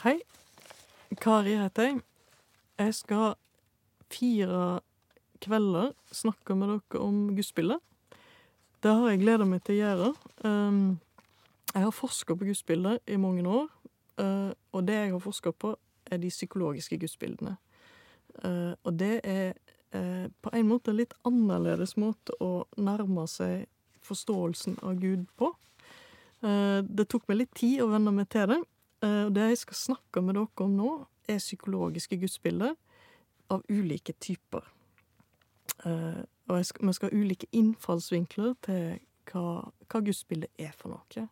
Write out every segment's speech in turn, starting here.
Hei. Kari heter jeg. Jeg skal fire kvelder snakke med dere om gudsbildet. Det har jeg gleda meg til å gjøre. Um, jeg har forska på gudsbilder i mange år, uh, og det jeg har forska på, er de psykologiske gudsbildene. Uh, og det er uh, på en måte en litt annerledes måte å nærme seg forståelsen av Gud på. Det tok meg litt tid å venne meg til det. Og det jeg skal snakke med dere om nå, er psykologiske gudsbilder av ulike typer. Uh, og skal, vi skal ha ulike innfallsvinkler til hva, hva gudsbildet er for noe.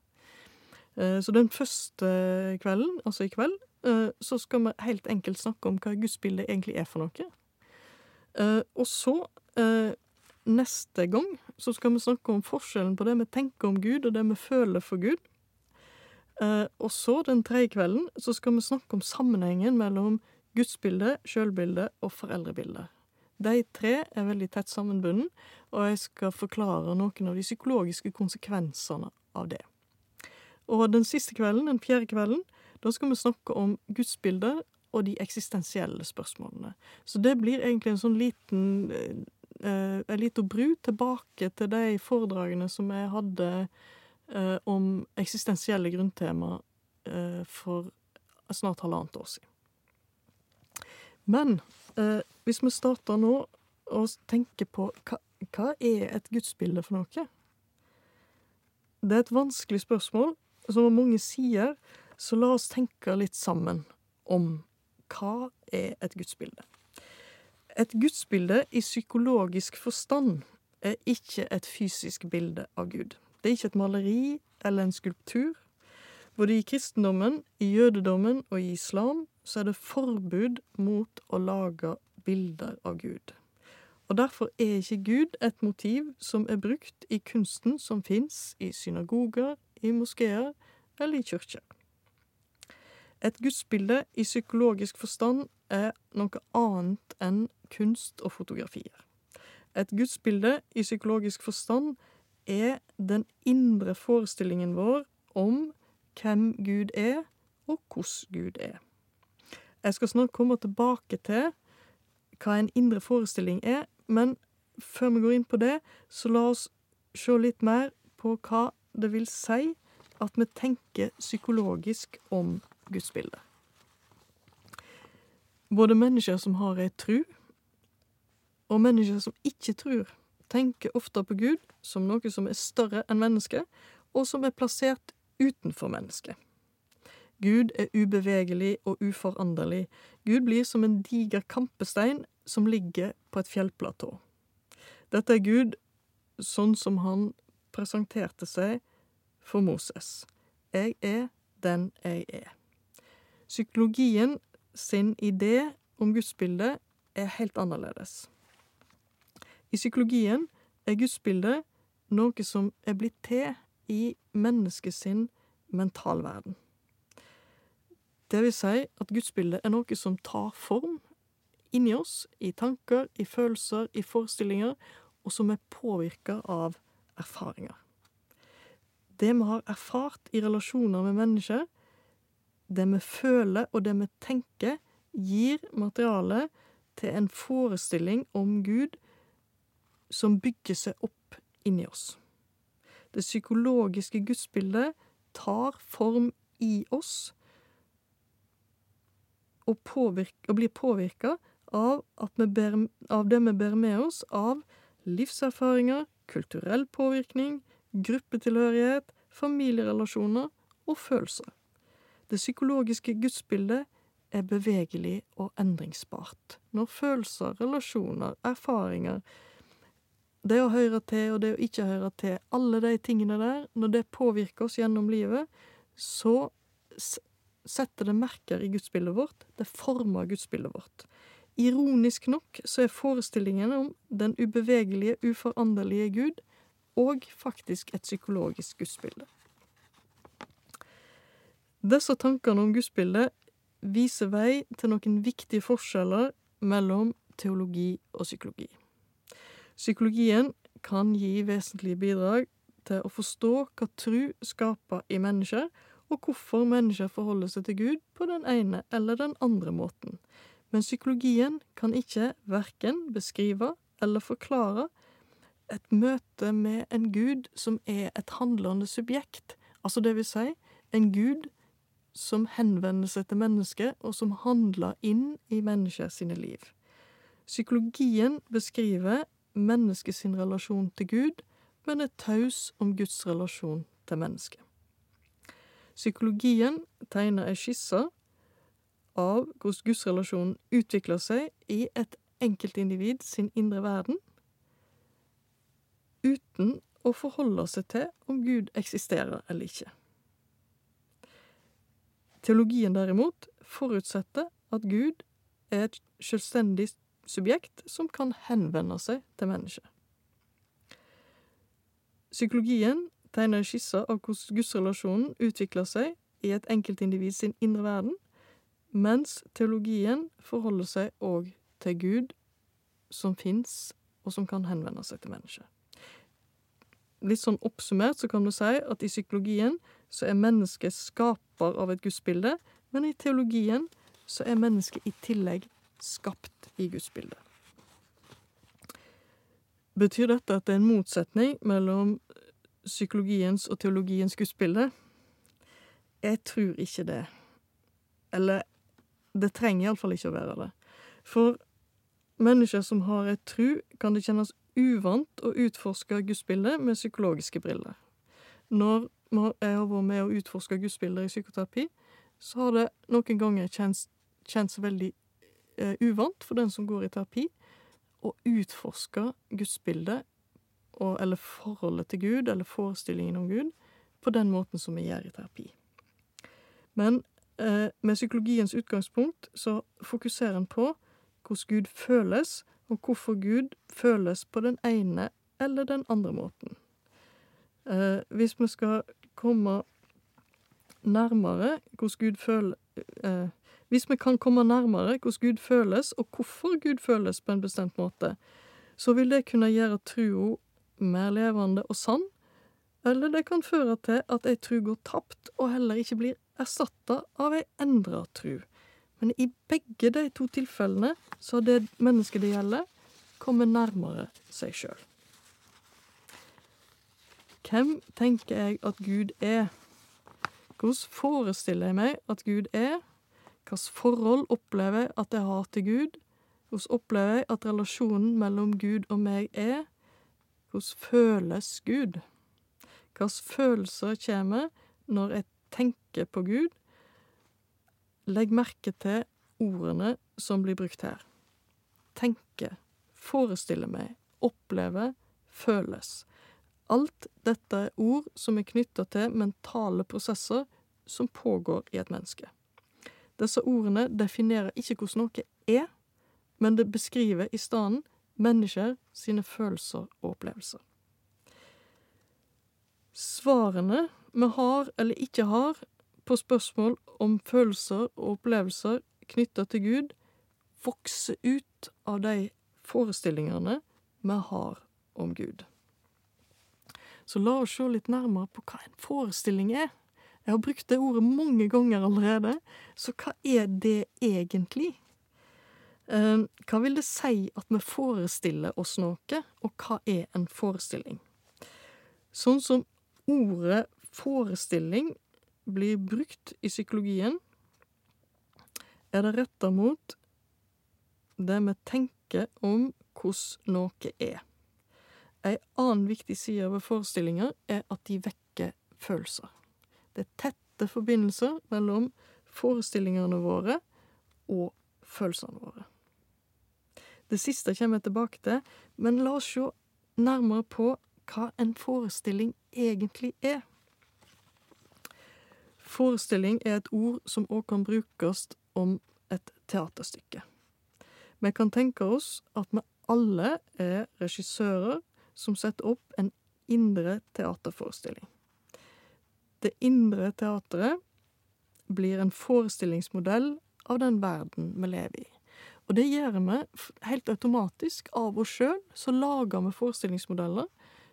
Uh, så den første kvelden, altså i kveld, så skal vi helt enkelt snakke om hva gudsbildet egentlig er for noe. Og så, neste gang, så skal vi snakke om forskjellen på det vi tenker om Gud, og det vi føler for Gud. Og så, den tredje kvelden, så skal vi snakke om sammenhengen mellom gudsbildet, sjølbildet og foreldrebildet. De tre er veldig tett sammenbundet, og jeg skal forklare noen av de psykologiske konsekvensene av det. Og den siste kvelden, den fjerde kvelden, da skal vi snakke om gudsbildet og de eksistensielle spørsmålene. Så det blir egentlig en sånn liten eh, En liten bru tilbake til de foredragene som jeg hadde eh, om eksistensielle grunntema eh, for snart halvannet år siden. Men eh, hvis vi starter nå og tenker på hva, hva er et gudsbilde for noe? Det er et vanskelig spørsmål som mange sider, så la oss tenke litt sammen om hva er et gudsbilde. Et gudsbilde i psykologisk forstand er ikke et fysisk bilde av Gud. Det er ikke et maleri eller en skulptur. Både i kristendommen, i jødedommen og i islam så er det forbud mot å lage bilder av Gud. Og derfor er ikke Gud et motiv som er brukt i kunsten som fins i synagoger, i moskeer eller i kirker. Et gudsbilde i psykologisk forstand er noe annet enn kunst og fotografier. Et gudsbilde i psykologisk forstand er den indre forestillingen vår om hvem Gud er, og hvordan Gud er. Jeg skal snart komme tilbake til hva en indre forestilling er, men før vi går inn på det, så la oss se litt mer på hva det vil si at vi tenker psykologisk om gudsbildet. Både mennesker som har ei tru, og mennesker som ikke trur, tenker ofte på Gud som noe som er større enn mennesket, og som er plassert utenfor mennesket. Gud er ubevegelig og uforanderlig. Gud blir som en diger kampestein som ligger på et fjellplatå. Dette er Gud sånn som han presenterte seg for Moses. Jeg er den jeg er. Psykologien sin idé om gudsbildet er helt annerledes. I psykologien er gudsbildet noe som er blitt til i menneskets mentalverden. Det vil si at gudsbildet er noe som tar form inni oss, i tanker, i følelser, i forestillinger, og som er påvirka av erfaringer. Det vi har erfart i relasjoner med mennesker, det vi føler og det vi tenker, gir materiale til en forestilling om Gud som bygger seg opp inni oss. Det psykologiske gudsbildet tar form i oss og, påvirke, og blir påvirka av, av det vi bærer med oss av livserfaringer, kulturell påvirkning, gruppetilhørighet, familierelasjoner og følelser. Det psykologiske gudsbildet er bevegelig og endringsbart. Når følelser, relasjoner, erfaringer, det å høre til og det å ikke høre til, alle de tingene der, når det påvirker oss gjennom livet, så setter det merker i gudsbildet vårt. Det former gudsbildet vårt. Ironisk nok så er forestillingen om den ubevegelige, uforanderlige Gud og faktisk et psykologisk gudsbilde. Disse tankene om gudsbildet viser vei til noen viktige forskjeller mellom teologi og psykologi. Psykologien kan gi vesentlige bidrag til å forstå hva tru skaper i mennesker, og hvorfor mennesker forholder seg til Gud på den ene eller den andre måten. Men psykologien kan ikke verken beskrive eller forklare et møte med en gud som er et handlende subjekt, altså det vil si en gud som henvender seg til mennesket, og som handler inn i menneskers liv. Psykologien beskriver mennesket sin relasjon til Gud, men er taus om Guds relasjon til mennesket. Psykologien tegner ei skisse av hvordan gudsrelasjonen utvikler seg i et enkeltindivid sin indre verden, uten å forholde seg til om Gud eksisterer eller ikke. Teologien derimot forutsetter at Gud er et selvstendig subjekt som kan henvende seg til mennesket. Psykologien tegner skisser av hvordan gudsrelasjonen utvikler seg i et enkeltindivid sin indre verden, mens teologien forholder seg òg til Gud som fins, og som kan henvende seg til mennesket. Litt sånn oppsummert så kan du si at i psykologien så er mennesket skaper av et gudsbilde, men i teologien så er mennesket i tillegg skapt i gudsbildet. Betyr dette at det er en motsetning mellom psykologiens og teologiens gudsbilde? Jeg tror ikke det. Eller det trenger iallfall ikke å være det. For mennesker som har et tru, kan det kjennes uvant å utforske gudsbildet med psykologiske briller. Når jeg har vært med å utforske gudsbilder i psykoterapi, så har det noen ganger kjent, kjent veldig uvant for den som går i terapi, å utforske gudsbildet, og, eller forholdet til Gud, eller forestillingen om Gud, på den måten som vi gjør i terapi. Men eh, med psykologiens utgangspunkt så fokuserer en på hvordan Gud føles, og hvorfor Gud føles på den ene eller den andre måten. Eh, hvis vi skal komme nærmere hvordan Gud føler eh, Hvis vi kan komme nærmere hvordan Gud føles, og hvorfor Gud føles på en bestemt måte, så vil det kunne gjøre trua mer levende og sann, eller det kan føre til at ei tru går tapt og heller ikke blir erstatta av ei endra tru. Men i begge de to tilfellene så det mennesket det gjelder, kommet nærmere seg sjøl. Hvem tenker jeg at Gud er? Hvordan forestiller jeg meg at Gud er? Hvilket forhold opplever jeg at jeg har til Gud? Hvordan opplever jeg at relasjonen mellom Gud og meg er? Hvordan føles Gud? Hvilke følelser kommer når jeg tenker på Gud? Legg merke til ordene som blir brukt her. Tenke, forestille meg, oppleve, føles. Alt dette er ord som er knytta til mentale prosesser som pågår i et menneske. Disse ordene definerer ikke hvordan noe er, men det beskriver i stedet mennesker sine følelser og opplevelser. Svarene vi har eller ikke har på spørsmål om følelser og opplevelser knytta til Gud, vokser ut av de forestillingene vi har om Gud. Så la oss se litt nærmere på hva en forestilling er. Jeg har brukt det ordet mange ganger allerede, så hva er det egentlig? Eh, hva vil det si at vi forestiller oss noe, og hva er en forestilling? Sånn som ordet forestilling blir brukt i psykologien, er det retta mot det vi tenker om hvordan noe er. Ei annen viktig side ved forestillinger er at de vekker følelser. Det er tette forbindelser mellom forestillingene våre og følelsene våre. Det siste kommer jeg tilbake til, men la oss se nærmere på hva en forestilling egentlig er. Forestilling er et ord som òg kan brukes om et teaterstykke. Vi kan tenke oss at vi alle er regissører som setter opp en indre teaterforestilling. Det indre teatret blir en forestillingsmodell av den verden vi lever i. Og det gjør vi helt automatisk av oss sjøl. Så lager vi forestillingsmodeller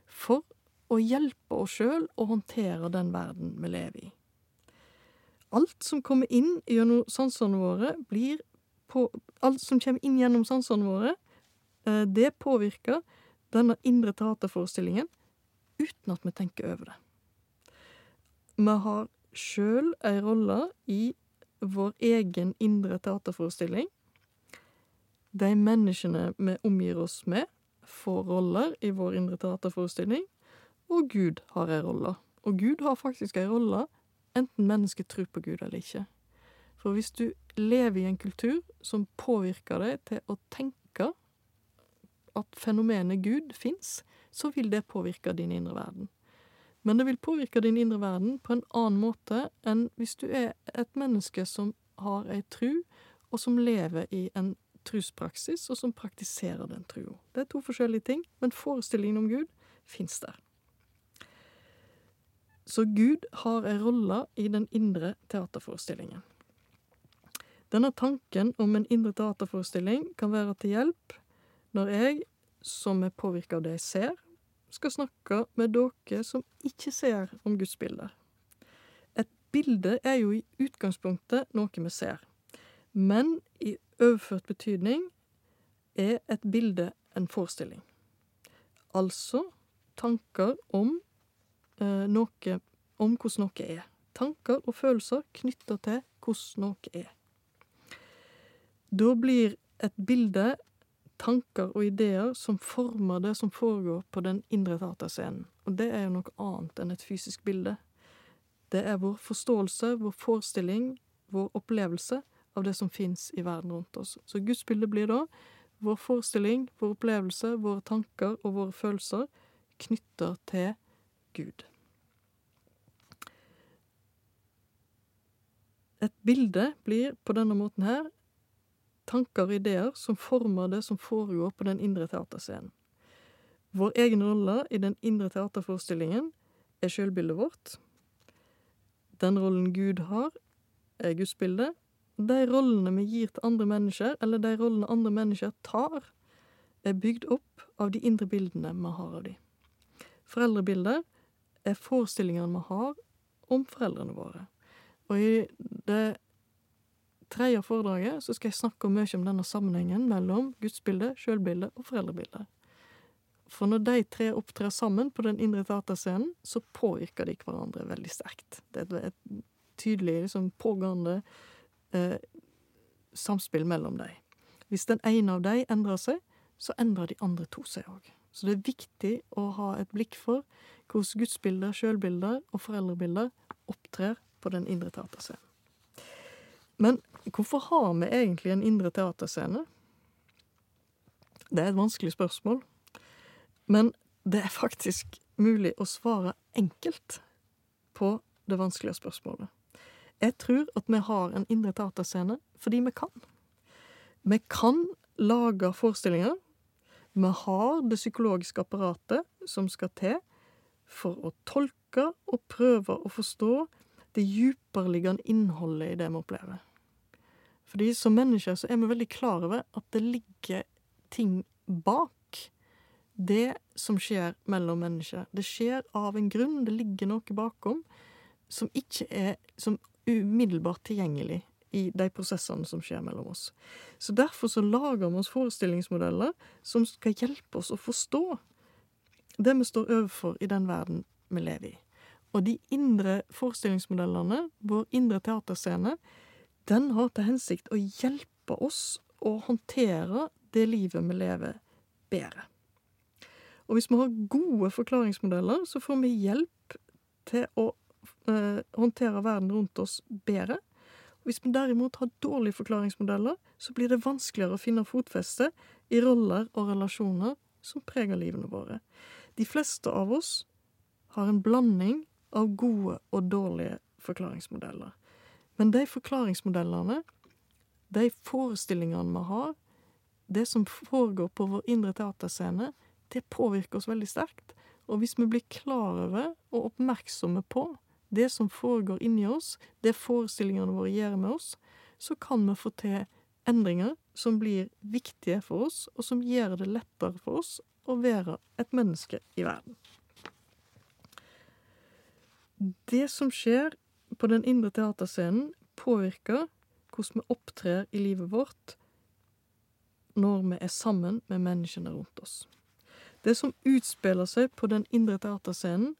for å hjelpe oss sjøl å håndtere den verden vi lever i. alt som kommer inn gjennom sansene våre, blir på Alt som kommer inn gjennom sansene våre, eh, det påvirker denne indre teaterforestillingen uten at vi tenker over det. Vi har sjøl ei rolle i vår egen indre teaterforestilling. De menneskene vi omgir oss med, får roller i vår indre teaterforestilling, og Gud har ei rolle. Og Gud har faktisk ei rolle, enten mennesket tror på Gud eller ikke. For hvis du lever i en kultur som påvirker deg til å tenke at fenomenet Gud fins, så vil det påvirke din indre verden. Men det vil påvirke din indre verden på en annen måte enn hvis du er et menneske som har ei tru, og som lever i en truspraksis, og som praktiserer den trua. Det er to forskjellige ting, men forestillingen om Gud fins der. Så Gud har ei rolle i den indre teaterforestillingen. Denne tanken om en indre teaterforestilling kan være til hjelp når jeg, som er påvirka av det jeg ser, skal snakke med dere som ikke ser om gudsbilder. Et bilde er jo i utgangspunktet noe vi ser, men i overført betydning er et bilde en forestilling. Altså tanker om eh, noe om hvordan noe er. Tanker og følelser knytta til hvordan noe er. Da blir et bilde tanker og ideer som former det som foregår på den indre teaterscenen. Og det er jo noe annet enn et fysisk bilde. Det er vår forståelse, vår forestilling, vår opplevelse av det som fins i verden rundt oss. Så gudsbildet blir da vår forestilling, vår opplevelse, våre tanker og våre følelser knytter til Gud. Et bilde blir på denne måten her tanker og ideer som former det som foregår på den indre teaterscenen. Vår egen rolle i den indre teaterforestillingen er sjølbildet vårt. Den rollen Gud har, er gudsbildet. De rollene vi gir til andre mennesker, eller de rollene andre mennesker tar, er bygd opp av de indre bildene vi har av dem. Foreldrebilder er forestillingene vi har om foreldrene våre. Og i det tredje foredraget så skal jeg snakke mye om denne sammenhengen mellom gudsbildet, sjølbildet og foreldrebildet. For når de tre opptrer sammen på den indre teaterscenen, så påvirker de hverandre veldig sterkt. Det er et tydelig liksom, pågående eh, samspill mellom dem. Hvis den ene av dem endrer seg, så endrer de andre to seg òg. Så det er viktig å ha et blikk for hvordan gudsbilder, sjølbilder og foreldrebilder opptrer på den indre teaterscenen. Men hvorfor har vi egentlig en indre teaterscene? Det er et vanskelig spørsmål. Men det er faktisk mulig å svare enkelt på det vanskelige spørsmålet. Jeg tror at vi har en indre teaterscene fordi vi kan. Vi kan lage forestillinger. Vi har det psykologiske apparatet som skal til for å tolke og prøve å forstå det dypereliggende innholdet i det vi opplever. Fordi som mennesker så er vi veldig klar over at det ligger ting bak det som skjer mellom mennesker. Det skjer av en grunn, det ligger noe bakom som ikke er som umiddelbart tilgjengelig i de prosessene som skjer mellom oss. Så derfor så lager vi oss forestillingsmodeller som skal hjelpe oss å forstå det vi står overfor i den verden vi lever i. Og de indre forestillingsmodellene, vår indre teaterscene, den har til hensikt å hjelpe oss å håndtere det livet vi lever, bedre. Og hvis vi har gode forklaringsmodeller, så får vi hjelp til å eh, håndtere verden rundt oss bedre. Hvis vi derimot har dårlige forklaringsmodeller, så blir det vanskeligere å finne fotfeste i roller og relasjoner som preger livene våre. De fleste av oss har en blanding av gode og dårlige forklaringsmodeller. Men de forklaringsmodellene, de forestillingene vi har, det som foregår på vår indre teaterscene, det påvirker oss veldig sterkt. Og hvis vi blir klar over og oppmerksomme på det som foregår inni oss, det forestillingene våre gjør med oss, så kan vi få til endringer som blir viktige for oss, og som gjør det lettere for oss å være et menneske i verden. Det som skjer på den indre teaterscenen påvirker hvordan vi opptrer i livet vårt når vi er sammen med menneskene rundt oss. Det som utspiller seg på den indre teaterscenen,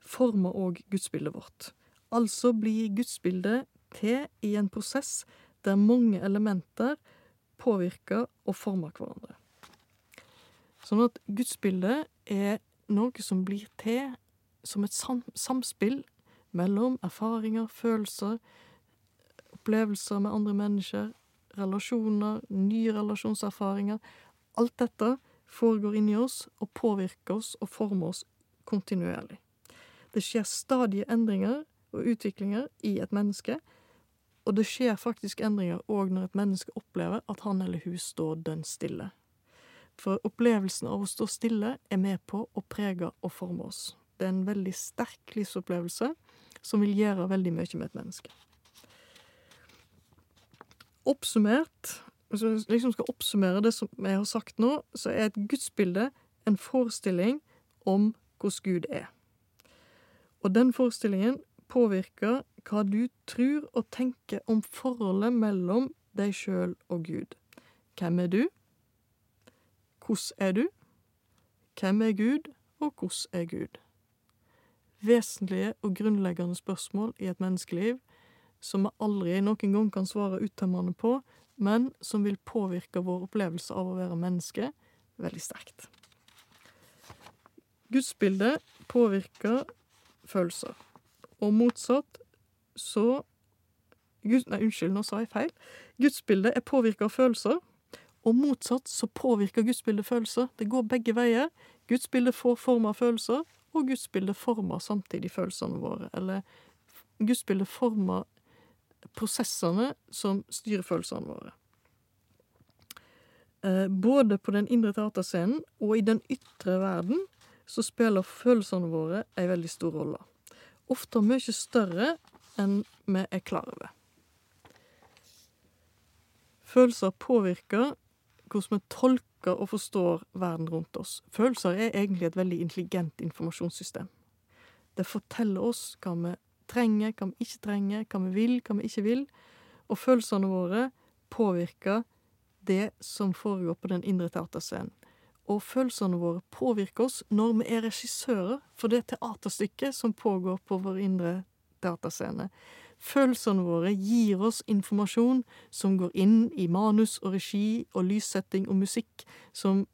former òg gudsbildet vårt. Altså blir gudsbildet til i en prosess der mange elementer påvirker og former hverandre. Sånn at gudsbildet er noe som blir til som et sam samspill mellom erfaringer, følelser, opplevelser med andre mennesker, relasjoner, nye relasjonserfaringer. Alt dette foregår inni oss og påvirker oss og former oss kontinuerlig. Det skjer stadige endringer og utviklinger i et menneske, og det skjer faktisk endringer òg når et menneske opplever at han eller hun står dønn stille. For opplevelsen av å stå stille er med på å prege og forme oss. Det er en veldig sterk livsopplevelse som vil gjøre veldig mye med et menneske. Oppsummert, hvis jeg liksom skal oppsummere det som jeg har sagt nå, så er et gudsbilde en forestilling om hvordan Gud er. Og den forestillingen påvirker hva du tror og tenker om forholdet mellom deg sjøl og Gud. Hvem er du? Hvordan er du? Hvem er Gud, og hvordan er Gud? Vesentlige og grunnleggende spørsmål i et menneskeliv som vi aldri noen gang kan svare uttømmende på, men som vil påvirke vår opplevelse av å være menneske veldig sterkt. Gudsbildet påvirker følelser, og motsatt så Gud, Nei, unnskyld, nå sa jeg feil. Gudsbildet er påvirka av følelser, og motsatt så påvirker gudsbildet følelser. Det går begge veier. Gudsbildet får form av følelser, og gudsbildet former samtidig følelsene våre. Eller gudsbildet former prosessene som styrer følelsene våre. Eh, både på den indre teaterscenen og i den ytre verden så spiller følelsene våre ei veldig stor rolle. Ofte mye større enn vi er klar over. Følelser påvirker hvordan vi tolker og forstår verden rundt oss. Følelser er egentlig et veldig intelligent informasjonssystem. Det forteller oss hva vi trenger, hva vi ikke trenger, hva vi vil, hva vi ikke vil. Og følelsene våre påvirker det som foregår på den indre teaterscenen. Og følelsene våre påvirker oss når vi er regissører for det teaterstykket som pågår på vår indre teaterscene. Følelsene våre gir oss informasjon som går inn i manus og regi og lyssetting og musikk som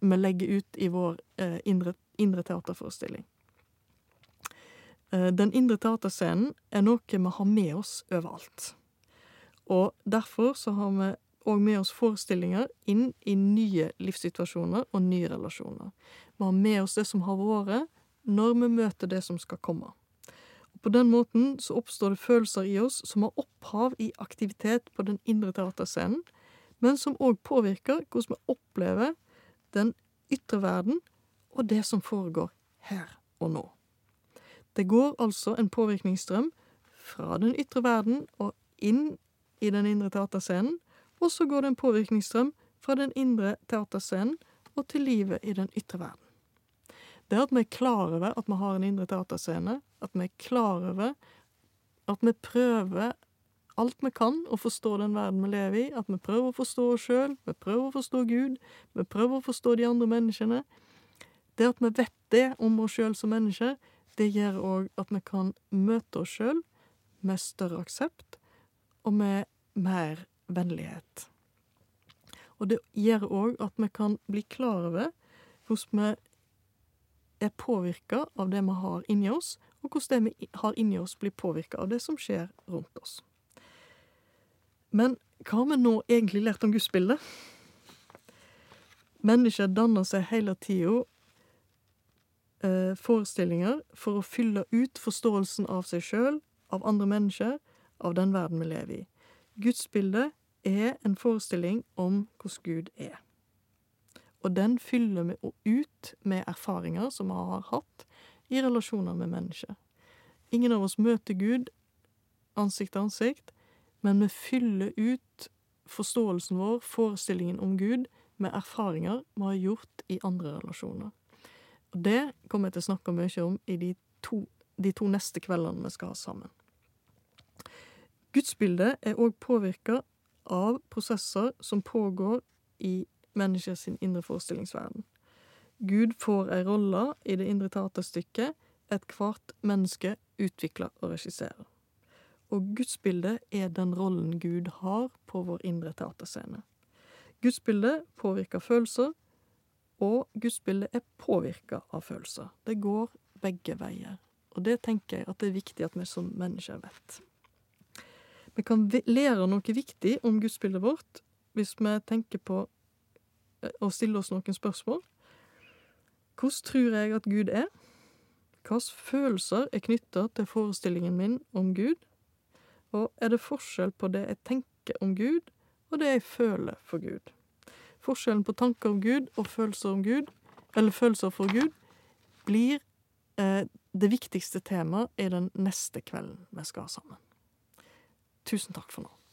vi legger ut i vår eh, indre, indre teaterforestilling. Eh, den indre teaterscenen er noe vi har med oss overalt. Og derfor så har vi òg med oss forestillinger inn i nye livssituasjoner og nye relasjoner. Vi har med oss det som har vært, når vi møter det som skal komme. På den måten så oppstår det følelser i oss som har opphav i aktivitet på den indre teaterscenen, men som òg påvirker hvordan vi opplever den ytre verden og det som foregår her og nå. Det går altså en påvirkningsstrøm fra den ytre verden og inn i den indre teaterscenen, og så går det en påvirkningsstrøm fra den indre teaterscenen og til livet i den ytre verden. Det at vi er klar over at vi har en indre teaterscene, at vi er klar over at vi prøver alt vi kan å forstå den verden vi lever i, at vi prøver å forstå oss sjøl, vi prøver å forstå Gud, vi prøver å forstå de andre menneskene. Det at vi vet det om oss sjøl som mennesker, det gjør òg at vi kan møte oss sjøl med større aksept og med mer vennlighet. Og det gjør òg at vi kan bli klar over hvordan vi er påvirka av det vi har inni oss, og hvordan det vi har inni oss, blir påvirka av det som skjer rundt oss. Men hva har vi nå egentlig lært om gudsbildet? Mennesker danner seg hele tida eh, forestillinger for å fylle ut forståelsen av seg sjøl, av andre mennesker, av den verden vi lever i. Gudsbildet er en forestilling om hvordan Gud er. Og den fyller vi ut med erfaringer som vi har hatt i relasjoner med mennesker. Ingen av oss møter Gud ansikt til ansikt, men vi fyller ut forståelsen vår, forestillingen om Gud, med erfaringer vi har gjort i andre relasjoner. Og det kommer jeg til å snakke mye om i de to, de to neste kveldene vi skal ha sammen. Gudsbildet er òg påvirka av prosesser som pågår i menneskets indre forestillingsverden. Gud får ei rolle i det indre teaterstykket ethvert menneske utvikler og regisserer. Og gudsbildet er den rollen Gud har på vår indre teaterscene. Gudsbildet påvirker følelser, og gudsbildet er påvirka av følelser. Det går begge veier. Og det tenker jeg at det er viktig at vi som mennesker vet. Vi kan lære noe viktig om gudsbildet vårt hvis vi tenker på å stille oss noen spørsmål. Hvordan tror jeg at Gud er? Hvilke følelser er knytta til forestillingen min om Gud? Og er det forskjell på det jeg tenker om Gud, og det jeg føler for Gud? Forskjellen på tanker om Gud og følelser om Gud, eller følelser for Gud, blir eh, det viktigste temaet i den neste kvelden vi skal ha sammen. Tusen takk for nå.